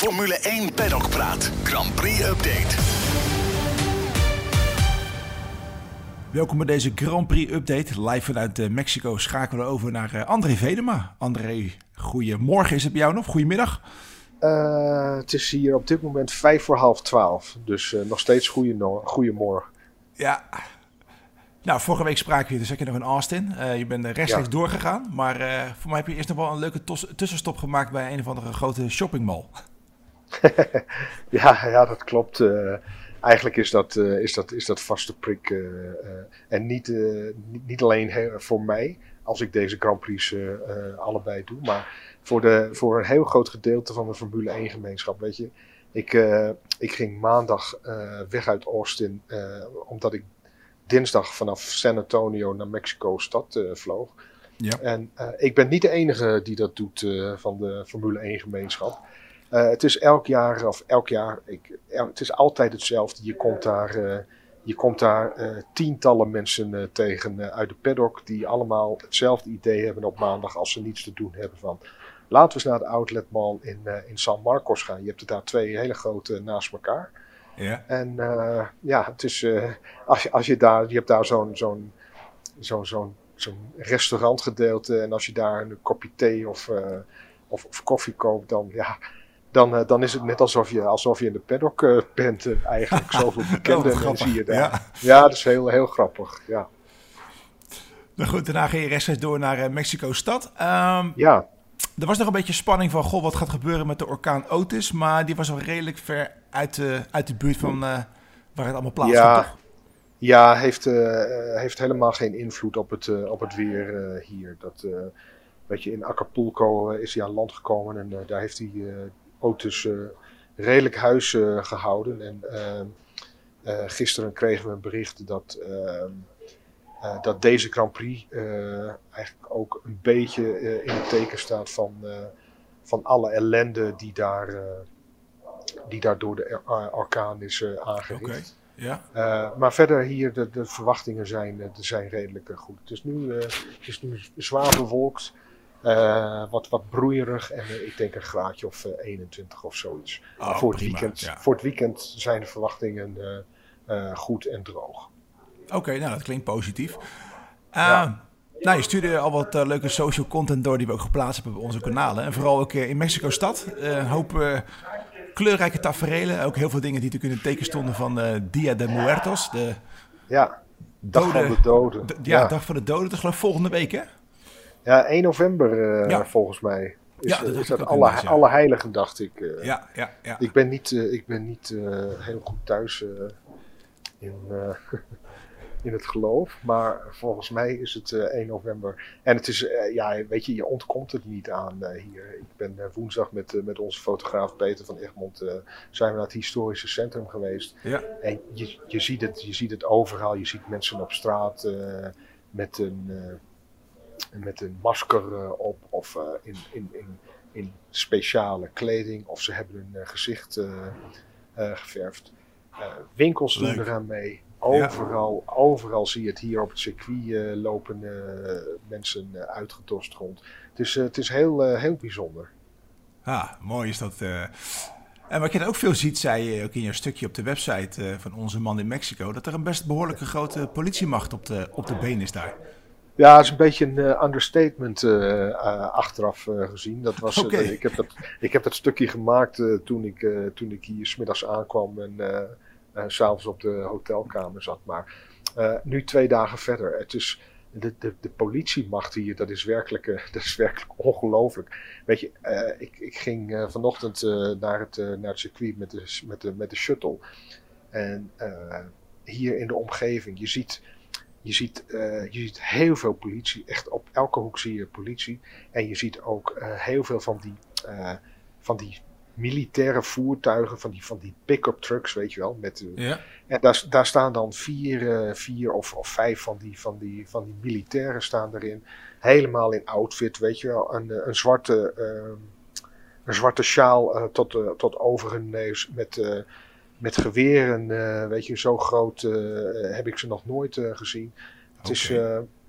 Formule 1 Paddock Praat. Grand Prix Update. Welkom bij deze Grand Prix Update. Live vanuit eh, Mexico schakelen we over naar eh, André Vedema. André, goedemorgen is het bij jou nog? Goedemiddag. Uh, het is hier op dit moment vijf voor half twaalf. Dus uh, nog steeds goedemorgen. Ja. Nou, vorige week spraken we, dus je nog in Austin. Uh, je bent rechtstreeks ja. doorgegaan. Maar voor mij heb je eerst nog wel een leuke tussenstop gemaakt bij een of andere grote shoppingmall. ja, ja, dat klopt. eigenlijk is dat, is, dat, is dat vaste prik. en niet, niet, niet, alleen voor mij, als ik deze Grand Prix allebei doe. Maar voor, de, voor een heel groot gedeelte van de Formule 1 gemeenschap. Weet je, ik, ik ging maandag weg uit Austin, omdat ik dinsdag vanaf San Antonio naar Mexico stad vloog. Ja. En ik ben niet de enige die dat doet van de Formule 1 gemeenschap. Het is elk jaar, of elk jaar, ik, het is altijd hetzelfde. Je komt daar, je komt daar tientallen mensen tegen uit de paddock die allemaal hetzelfde idee hebben op maandag als ze niets te doen hebben van Laten we eens naar de outlet mall in, in San Marcos gaan. Je hebt er daar twee hele grote naast elkaar. Ja. En ja, het is, als, je, als je daar, je hebt daar zo'n zo'n zo'n zo'n zo'n restaurantgedeelte. En als je daar een kopje thee of, of, of, koffie koopt, dan, ja, dan, dan is het net alsof je, alsof je in de paddock bent. eigenlijk zoveel bekenden en zie je daar. Ja, ja dat is heel, heel grappig. Ja. Nou goed, daarna ga je rechtstreeks door naar Mexico-stad. Um, ja. Er was nog een beetje spanning van, goh, wat gaat gebeuren met de orkaan Otis? Maar die was al redelijk ver uit de, uit de buurt van uh, waar het allemaal plaatsvond, ja. toch? Ja, heeft, uh, heeft helemaal geen invloed op het, uh, op het weer hier. Dat, weet je, in Acapulco is hij aan land gekomen en daar heeft hij Otis redelijk huis gehouden. En gisteren kregen we een bericht dat uh, dat deze Grand Prix uh, eigenlijk ook een beetje uh, in het teken staat van, van alle ellende die daar, die daar door de orkaan is aangericht. Okay. Ja. maar verder hier, de, de verwachtingen zijn, de zijn redelijk goed. Het is nu, het is nu zwaar bewolkt, wat, wat broeierig en ik denk een graadje of 21 of zoiets. Oh, voor, het prima, weekend, ja. voor het weekend zijn de verwachtingen goed en droog. Oké, okay, nou dat klinkt positief. Ja. Nou, je stuurde al wat leuke social content door die we ook geplaatst hebben op onze kanalen. En vooral ook in Mexico-stad. een hoop kleurrijke tafereelen. Ook heel veel dingen die te kunnen teken stonden van Dia de Muertos. De ja, dag dode, van de doden. De, ja, ja, dag van de doden. Dat is geloof ik volgende week, hè? Ja, 1 november ja. volgens mij. Is, ja, dat is dat alle, ja. alle heiligen, dacht ik. ja, ja, ja. Ik ben niet, ik ben niet heel goed thuis in in het geloof. Maar volgens mij is het uh, 1 november. En het is, ja, weet je, je ontkomt het niet aan hier. Ik ben woensdag met, met onze fotograaf Peter van Egmond. zijn we naar het historische centrum geweest. Ja. En je, je, ziet het, je ziet het overal. Je ziet mensen op straat met, een, met een masker op. Of in, in, in, in speciale kleding. Of ze hebben hun gezicht geverfd. winkels doen eraan mee. Overal, ja. overal zie je het hier op het circuit uh, lopen uh, mensen uh, uitgedost rond. Dus het is heel, heel bijzonder. Ah, mooi is dat. En wat je ook veel ziet, zei je ook in je stukje op de website van onze man in Mexico, dat er een best behoorlijke grote politiemacht op de, op de been is daar. Ja, dat is een beetje een understatement achteraf gezien. Dat was, okay. ik, heb dat, ik heb dat stukje gemaakt toen, ik, toen ik hier smiddags aankwam en s'avonds op de hotelkamer zat. Maar nu twee dagen verder. Het is, de, de, de politiemacht hier, dat is werkelijk, dat is werkelijk ongelooflijk. Weet je, ik, ik ging vanochtend naar, het, naar het circuit met de, met de, met de shuttle. En hier in de omgeving, je ziet, je, ziet, je ziet heel veel politie. Echt op elke hoek zie je politie. En je ziet ook heel veel van die, van die militaire voertuigen, van die, van die pick-up trucks, weet je wel. Met, ja. En daar, daar staan dan vier, vier of, of vijf van die, van, die, van die militairen staan erin. Helemaal in outfit, weet je wel. Een, een, zwarte, uh, een zwarte sjaal tot, tot over hun neus met, met geweren. weet je, zo groot heb ik ze nog nooit gezien. Het, okay. is,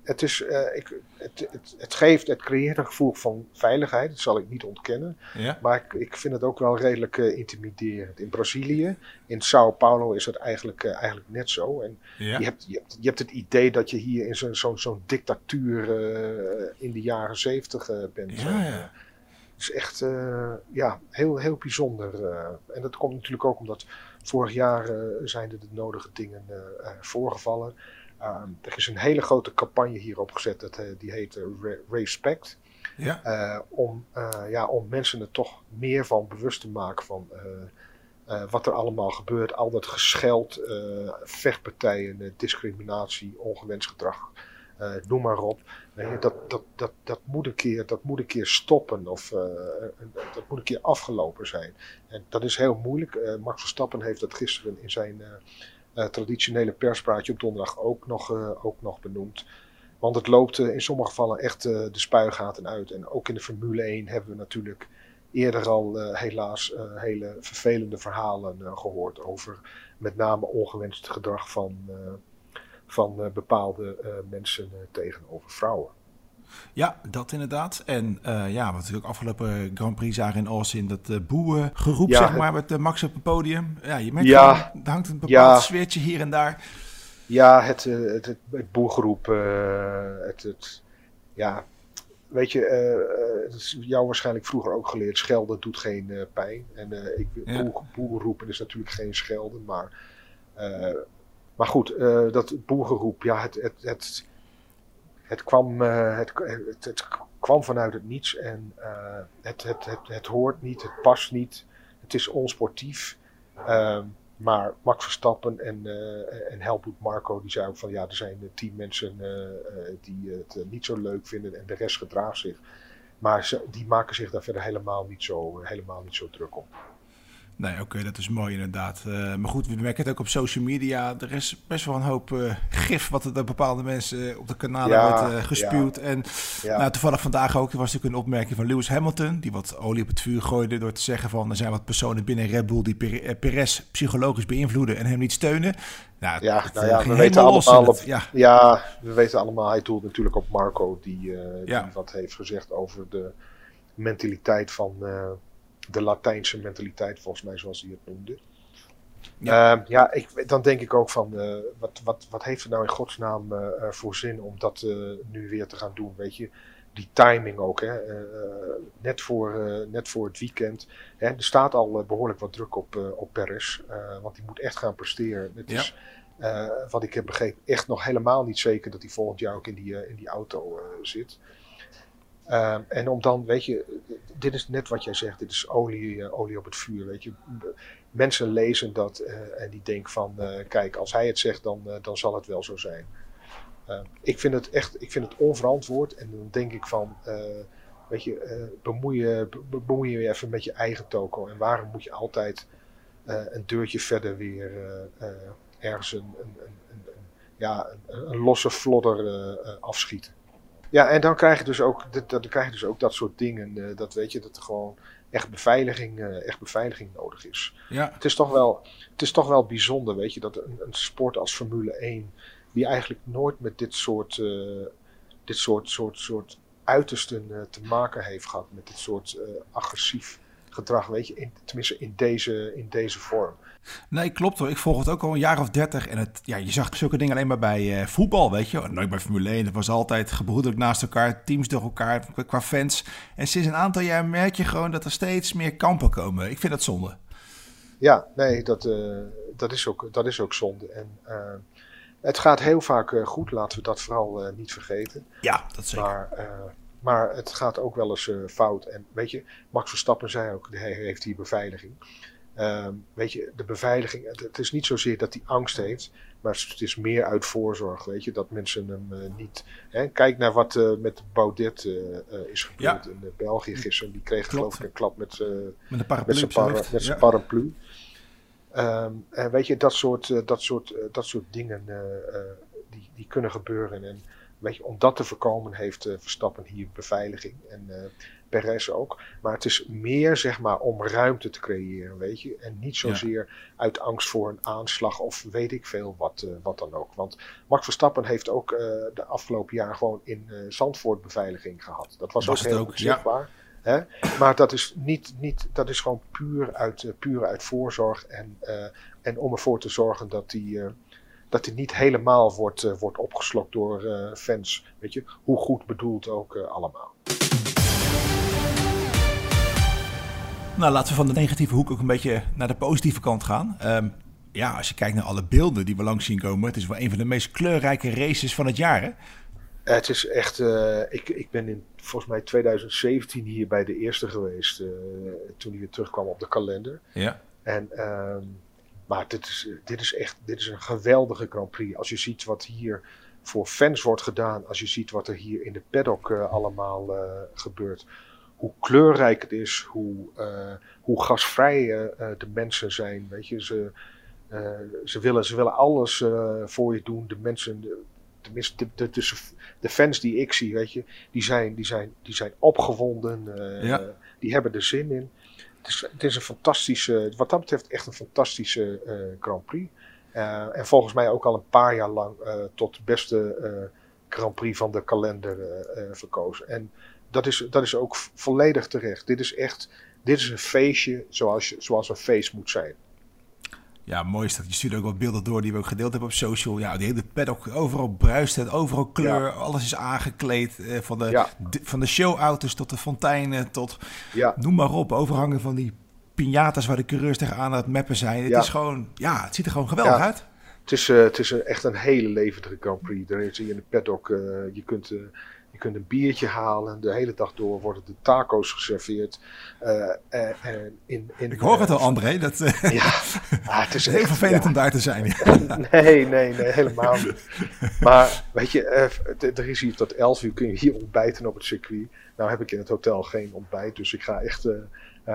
het, is, eh, ik, het, het, het, geeft, het creëert een gevoel van veiligheid, dat zal ik niet ontkennen. Ja. Maar ik, ik vind het ook wel redelijk intimiderend. In Brazilië, in Sao Paulo is het eigenlijk, eigenlijk net zo. En Ja. je, hebt, je, hebt, je hebt het idee dat je hier in zo'n zo'n zo'n dictatuur in de jaren zeventig bent. Ja, is echt ja, heel, heel bijzonder. en dat komt natuurlijk ook omdat vorig jaar zijn er de nodige dingen voorgevallen. Um, er is een hele grote campagne hier opgezet, dat, die heet Respect. Ja. Om, ja, om mensen er toch meer van bewust te maken van wat er allemaal gebeurt. Al dat gescheld, vechtpartijen, discriminatie, ongewenst gedrag, noem maar op. dat, dat, dat, dat, moet een keer, dat stoppen of dat moet een keer afgelopen zijn. En dat is heel moeilijk. Max Verstappen heeft dat gisteren in zijn traditionele perspraatje op donderdag ook nog, ook nog benoemd. Want het loopt in sommige gevallen echt de spuigaten uit. En ook in de Formule 1 hebben we natuurlijk eerder al helaas hele vervelende verhalen gehoord over met name ongewenst gedrag van, van bepaalde mensen tegenover vrouwen. Ja, dat inderdaad. En uh, ja, wat we natuurlijk afgelopen Grand Prix zagen in Austin, dat uh, boegeroep, ja, zeg maar, met uh, Max op het podium. Ja, je merkt ja, er hangt een bepaald ja, sfeertje hier en daar. Ja, het, het, het, het boegeroep, het, het, ja, weet je, het is jou waarschijnlijk vroeger ook geleerd, schelden doet geen pijn. En ik, boegeroepen is natuurlijk geen schelden, maar, maar goed, dat boegeroep, ja, het, het, het het kwam, uh, het, het, het, kwam vanuit het niets en uh, het, het, het, het hoort niet, het past niet, het is onsportief. Uh, maar Max Verstappen en, en Helmut Marco die zei ook van ja, er zijn tien mensen die het niet zo leuk vinden en de rest gedraagt zich. Maar ze, die maken zich daar verder helemaal niet zo, helemaal niet zo druk om. Nee, oké, okay, dat is mooi inderdaad. Uh, maar goed, we merken het ook op social media. Er is best wel een hoop uh, gif wat er door bepaalde mensen op de kanalen ja, wordt uh, gespuwd. Ja. En ja. Nou, toevallig vandaag ook, er was natuurlijk een opmerking van Lewis Hamilton... die wat olie op het vuur gooide door te zeggen van... er zijn wat personen binnen Red Bull die Perez psychologisch beïnvloeden en hem niet steunen. Nou, ja, nou ja, we weten allemaal... Op, ja, we weten allemaal, hij doelt natuurlijk op Marco... die, die wat heeft gezegd over de mentaliteit van de Latijnse mentaliteit, volgens mij, zoals hij het noemde. Ja, uh, ja ik, dan denk ik ook van, uh, wat, wat, wat heeft het nou in godsnaam uh, voor zin om dat nu weer te gaan doen, weet je? Die timing ook, hè? net, voor, net voor het weekend. Hè? Er staat al behoorlijk wat druk op, op Perez, want die moet echt gaan presteren. Het ja. is, wat ik heb begrepen, echt nog helemaal niet zeker dat hij volgend jaar ook in die, in die auto zit. Uh, en om dan, weet je, dit is net wat jij zegt, dit is olie, uh, olie op het vuur, weet je. Mensen lezen dat uh, en die denken van, kijk, als hij het zegt, dan, dan zal het wel zo zijn. ik vind het echt, ik vind het onverantwoord en dan denk ik van, weet je, bemoei, je, be, bemoei je even met je eigen toko. En waarom moet je altijd een deurtje verder weer ergens een, een, een, ja, een, losse flodder afschieten? Ja, en dan krijg je dus ook, dan krijg je dus ook dat soort dingen. Uh, dat weet je, dat er gewoon echt beveiliging, uh, echt beveiliging nodig is. Ja. Het, is toch wel, het is toch wel bijzonder, weet je, dat een, een sport als Formule 1, die eigenlijk nooit met dit soort, uh, dit soort, soort, soort uitersten te maken heeft gehad. Met dit soort agressief gedrag, weet je, in, tenminste in deze, in deze vorm. Nee, klopt hoor. Ik volg het ook al een jaar of dertig. En het, ja, je zag zulke dingen alleen maar bij uh, voetbal, weet je. Nooit bij Formule 1. Het was altijd gebroedelijk naast elkaar, teams door elkaar, qua fans. En sinds een aantal jaar merk je gewoon dat er steeds meer kampen komen. Ik vind dat zonde. Ja, nee, dat, uh, dat, is, ook, dat is ook zonde. En uh, het gaat heel vaak goed, laten we dat vooral niet vergeten. Ja, dat zeker. Maar, maar het gaat ook wel eens fout. En weet je, Max Verstappen zei ook, hij heeft hier beveiliging. Um, weet je, de beveiliging, het, het, is niet zozeer dat hij angst heeft, maar het is meer uit voorzorg, weet je, dat mensen hem uh, niet... Hè, kijk naar wat uh, met Baudet is gebeurd Ja. in België gisteren. Die kreeg geloof ik een klap met, Met een paraplu met zijn para- hoofd. met zijn Ja. paraplu. Ehm, en weet je, dat soort, eh, dat soort, eh, dat soort dingen eh, eh, die, die kunnen gebeuren. En weet je, om dat te voorkomen heeft eh, Verstappen hier beveiliging. En eh, Perez ook. Maar het is meer zeg maar om ruimte te creëren, weet je. En niet zozeer uit angst voor een aanslag of weet ik veel wat, wat dan ook. Want Max Verstappen heeft ook de afgelopen jaar gewoon in Zandvoort beveiliging gehad. Dat was, ook heel ook, zichtbaar. Hè? Maar dat is, niet, niet, dat is gewoon puur uit, puur uit voorzorg en, en om ervoor te zorgen dat die dat hij niet helemaal wordt, uh, wordt opgeslokt door uh, fans. Weet je, hoe goed bedoeld ook uh, allemaal. Nou, laten we van de negatieve hoek ook een beetje naar de positieve kant gaan. Um, ja, als je kijkt naar alle beelden die we langs zien komen, het is wel een van de meest kleurrijke races van het jaar. Hè? Het is echt. ik, ik ben in volgens mij 2017 hier bij de eerste geweest. toen hij weer terugkwam op de kalender. Ja. En. Uh, maar dit is, dit is echt dit is een geweldige Grand Prix. Als je ziet wat hier voor fans wordt gedaan. Als je ziet wat er hier in de paddock uh, allemaal uh, gebeurt. Hoe kleurrijk het is. Hoe, uh, hoe gasvrij de mensen zijn. Weet je, ze, ze, willen, ze willen alles voor je doen. De mensen, de, tenminste de, de, de, fans die ik zie, weet je, die zijn, die zijn, die zijn opgewonden. Ja. Die hebben er zin in het is, een fantastische, wat dat betreft echt een fantastische uh, Grand Prix. Uh, en volgens mij ook al een paar jaar lang uh, tot beste Grand Prix van de kalender verkozen. En dat is, dat is ook volledig terecht. Dit is echt, dit is een feestje zoals, zoals een feest moet zijn. Ja, mooi is dat. Je stuurt ook wat beelden door die we ook gedeeld hebben op social. Ja, die hele paddock, overal bruist het, overal kleur, alles is aangekleed. Eh, van, de, van de showauto's tot de fonteinen, tot ja. noem maar op. Overhangen van die piñatas waar de coureurs tegenaan aan het mappen zijn. Het is gewoon, ja, het ziet er gewoon geweldig uit. Het is, uh, het is echt een hele levendige Grand Prix. Daar zie je in de paddock, uh, je kunt kunt een biertje halen. De hele dag door worden de taco's geserveerd. Uh, en in, in, ik hoor het al, André. Dat, ja, ah, het is heel vervelend om daar te zijn. nee, nee, nee, helemaal niet. Maar weet je, er is hier tot 11 uur kun je hier ontbijten op het circuit. Nou heb ik in het hotel geen ontbijt, dus ik ga echt... Uh,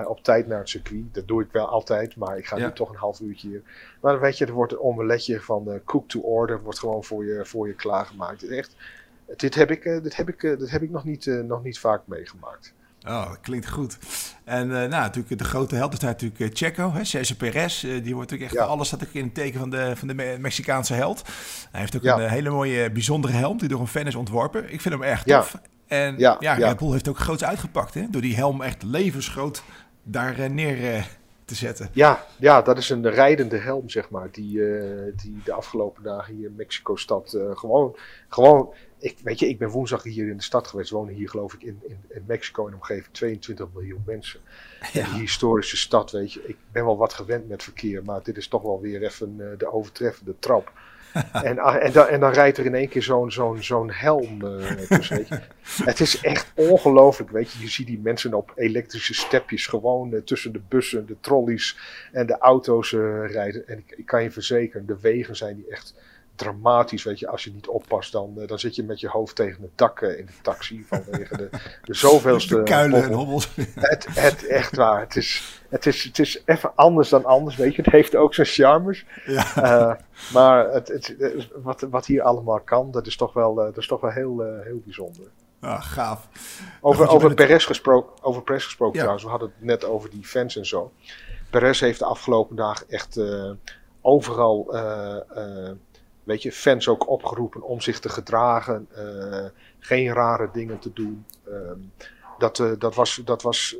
op tijd naar het circuit. Dat doe ik wel altijd, maar ik ga nu toch een half uurtje hier. Maar dan weet je, er wordt een omeletje van uh, cook to order, wordt gewoon voor je, voor je klaargemaakt. Echt dit heb ik, uh, dit heb ik, uh, dit heb ik nog, niet, uh, nog niet vaak meegemaakt. Oh, dat klinkt goed. En nou, natuurlijk de grote held is daar natuurlijk Checo, hè, Cesar Perez. die wordt natuurlijk echt, ja. alles staat in het teken van de, van de Mexicaanse held. Hij heeft ook ja. een hele mooie, bijzondere helm die door een fan is ontworpen. Ik vind hem erg tof. Ja. En ja, Red Bull heeft ook groots uitgepakt, hè, door die helm echt levensgroot daar neer te zetten. Ja, ja, dat is een rijdende helm, zeg maar, die, die de afgelopen dagen hier in Mexico-stad gewoon, gewoon ik, weet je, ik ben woensdag hier in de stad geweest. Wonen hier geloof ik in, in, in Mexico in omgeving 22 miljoen mensen. Ja. die historische stad, weet je. Ik ben wel wat gewend met verkeer. Maar dit is toch wel weer even uh, de overtreffende trap. en, ah, en, dan, en dan rijdt er in één keer zo'n zo'n zo'n helm uh, tussen, weet je. Het is echt ongelooflijk, weet je. Je ziet die mensen op elektrische stepjes gewoon uh, tussen de bussen, de trolleys en de auto's rijden. En ik, ik kan je verzekeren, de wegen zijn die echt dramatisch, weet je, als je niet oppast, dan, uh, dan zit je met je hoofd tegen het dak uh, in de taxi vanwege de, de zoveelste... De kuilen en hobbels. Het, het, echt waar, het is, het, is, het is even anders dan anders, weet je, het heeft ook zijn charmes. Ja. Uh, maar het, het, wat, wat hier allemaal kan, dat is toch wel, dat is toch wel heel, heel bijzonder. Ah, gaaf. Over, nou, over, Perez gesproken, over Perez gesproken ja. trouwens, we hadden het net over die fans en zo. Perez heeft de afgelopen dagen echt overal weet je, fans ook opgeroepen om zich te gedragen, uh, geen rare dingen te doen. Uh, dat, uh, dat was, dat was,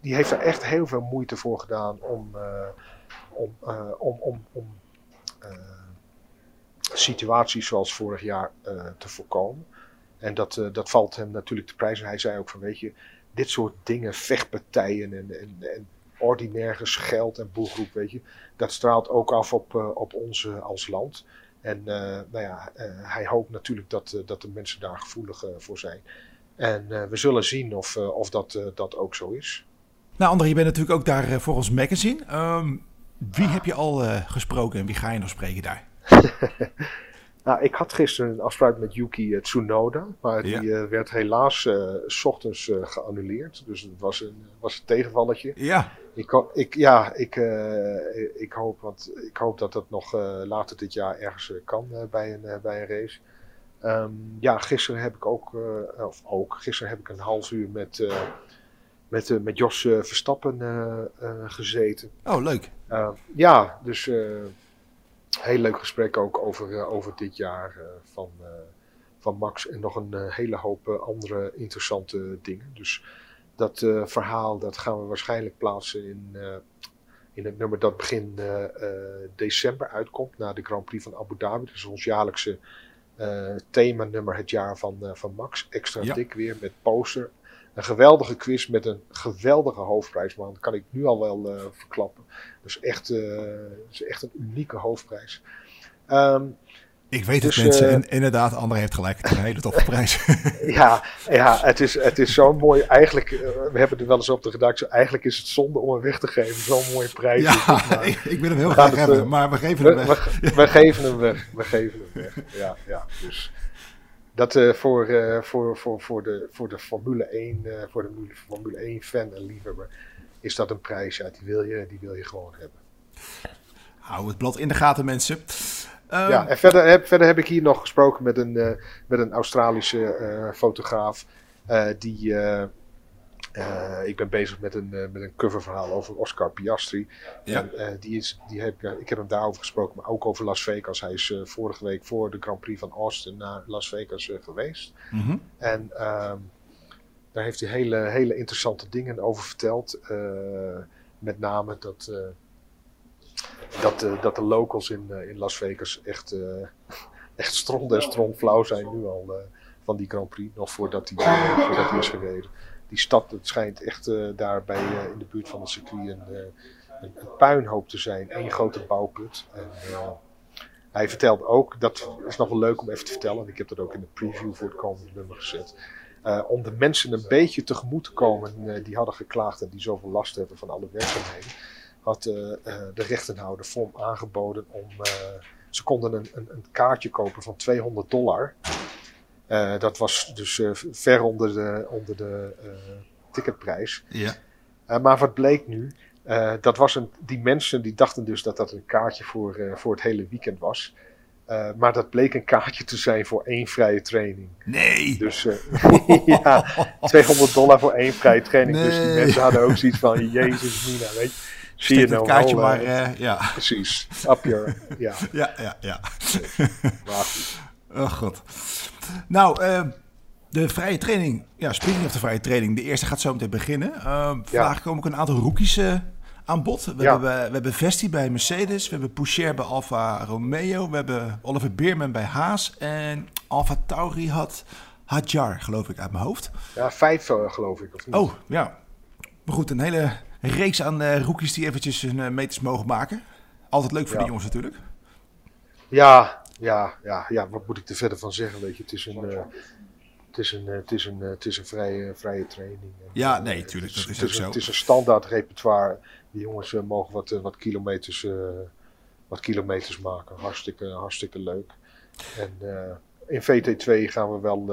die heeft er echt heel veel moeite voor gedaan om, uh, om, om, om, om situaties zoals vorig jaar te voorkomen. En dat, dat valt hem natuurlijk te prijzen. Hij zei ook van, weet je, dit soort dingen, vechtpartijen en, en, en ordinair geld en boelgroep, weet je, dat straalt ook af op, op ons als land. En uh, nou ja, uh, hij hoopt natuurlijk dat, uh, dat de mensen daar gevoelig voor zijn. En we zullen zien of, of dat, dat ook zo is. Nou, André, je bent natuurlijk ook daar voor ons magazine. Um, wie heb je al gesproken en wie ga je nog spreken daar? nou, ik had gisteren een afspraak met Yuki Tsunoda, maar die ja. werd helaas s ochtends geannuleerd. Dus het was een, was een tegenvalletje. Ja. Ik, ik, ja, ik, ik, hoop, want ik hoop dat dat nog later dit jaar ergens kan bij, een, bij een race. Um, ja, gisteren heb ik ook, of ook, gisteren heb ik een half uur met, met, met Jos Verstappen gezeten. Oh, leuk. ja, dus heel leuk gesprek ook over, over dit jaar van, van Max. En nog een hele hoop andere interessante dingen. Dus dat verhaal dat gaan we waarschijnlijk plaatsen in in het nummer dat begin december uitkomt, na de Grand Prix van Abu Dhabi. Dat is ons jaarlijkse themanummer het jaar van, van Max. Extra dik weer met poster. Een geweldige quiz met een geweldige hoofdprijs, man. Dat kan ik nu al wel verklappen. Dat is echt, is echt een unieke hoofdprijs. Um, ik weet het dus, mensen, uh, inderdaad, André heeft gelijk, het is een hele toffe prijs. ja, ja, het is, het is zo mooi. Eigenlijk, uh, we hebben er wel eens op de redactie, eigenlijk is het zonde om hem weg te geven. Zo'n mooie prijs. Ja, ik, ik wil hem heel graag hebben, uh, maar we geven hem weg. We, we, geven hem weg, we geven hem weg. Ja, ja, dus dat voor, voor, voor, voor, de, voor de Formule 1, voor de Formule 1 fan en liefhebber, is dat een prijs. Ja, die wil je, die wil je gewoon hebben. Hou het blad in de gaten, mensen. Um, ja, en verder heb, verder heb ik hier nog gesproken met een, uh, met een Australische uh, fotograaf. Uh, die, ik ben bezig met een, met een coververhaal over Oscar Piastri. Ja. En, die is, die heb, ik heb hem daarover gesproken, maar ook over Las Vegas. Hij is vorige week voor de Grand Prix van Austin naar Las Vegas geweest. Mm -hmm. En um, daar heeft hij hele, hele interessante dingen over verteld. met name dat dat, dat de locals in, in Las Vegas echt, echt stront en stront flauw zijn nu al van die Grand Prix. Nog voordat hij voordat die is gereden. Die stad, het schijnt echt daar bij, in de buurt van het circuit een, een, puinhoop te zijn. Eén grote bouwput. En, hij vertelt ook, dat is nog wel leuk om even te vertellen. En ik heb dat ook in de preview voor het komende nummer gezet. Om de mensen een beetje tegemoet te komen die hadden geklaagd en die zoveel last hebben van alle werkzaamheden had de rechtenhouder FOM aangeboden om. Ze konden een, een, een, kaartje kopen van 200 dollar. Uh, dat was dus ver onder de, onder de ticketprijs. Ja. maar wat bleek nu? dat was een, die mensen die dachten dus dat dat een kaartje voor, voor het hele weekend was. Maar dat bleek een kaartje te zijn voor één vrije training. Nee! Dus ja, 200 dollar voor één vrije training. Nee. Dus die mensen hadden ook zoiets van: Jezus, Mina, weet je. Zie je nou kaartje maar, ja. Precies, up your, ja. ja, ja, ja. Oh god. Nou, uh, de vrije training, ja, speaking of de vrije training, de eerste gaat zo meteen beginnen. Uh, vandaag ja. komen ook een aantal rookies aan bod. We, ja. hebben, we hebben Vesti bij Mercedes, we hebben Poucher bij Alfa Romeo, we hebben Oliver Beerman bij Haas en Alfa Tauri had Hadjar, geloof ik, uit mijn hoofd. Ja, vijf geloof ik, of niet? Oh, ja. Maar goed, een hele reeks aan rookies die eventjes hun meters mogen maken. Altijd leuk voor ja. die jongens natuurlijk. Ja, ja, ja, ja, wat moet ik er verder van zeggen? Weet je, het is een, uh, het is een, het is een, het is een vrije, vrije training. Ja, nee, natuurlijk. Dat is het is, zo. Het is een standaard repertoire. Die jongens mogen wat, wat, kilometers, wat kilometers maken. Hartstikke, hartstikke leuk. En in VT2 gaan we wel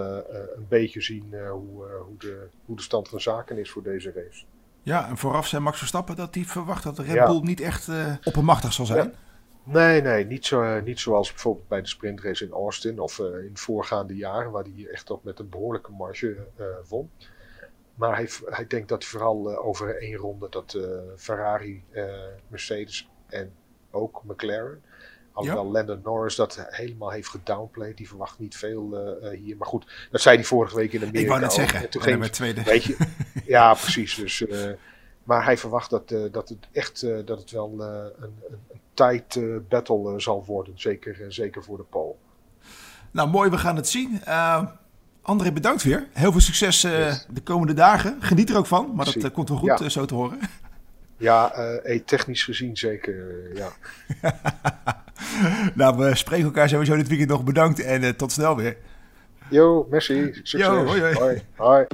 een beetje zien hoe, hoe, de, hoe de stand van zaken is voor deze race. Ja, en vooraf zei Max Verstappen dat hij verwacht dat de Red Bull niet echt oppermachtig zal zijn. Ja. Nee, nee, niet, zo, uh, niet zoals bijvoorbeeld bij de sprintrace in Austin of uh, in voorgaande jaren, waar hij echt toch met een behoorlijke marge won. Maar hij, hij denkt dat hij vooral over één ronde dat Ferrari, Mercedes en ook McLaren Alhoewel ja. Landon Norris dat helemaal heeft gedownplayed. Die verwacht niet veel hier. Maar goed, dat zei hij vorige week in Amerika. Ik wou net zeggen, toen ging het tweede. Weet je, ja, precies. Dus, maar hij verwacht dat, uh, dat het echt dat het wel een, een tight battle zal worden. Zeker, zeker voor de Pool. Nou, mooi. We gaan het zien. André, bedankt weer. Heel veel succes yes. de komende dagen. Geniet er ook van. Maar dat komt wel goed ja. zo te horen. Ja, technisch gezien zeker, ja. nou, we spreken elkaar sowieso dit weekend nog. Bedankt en uh, tot snel weer. Yo, merci. Succes. Yo, hoi, hoi. hoi. hoi.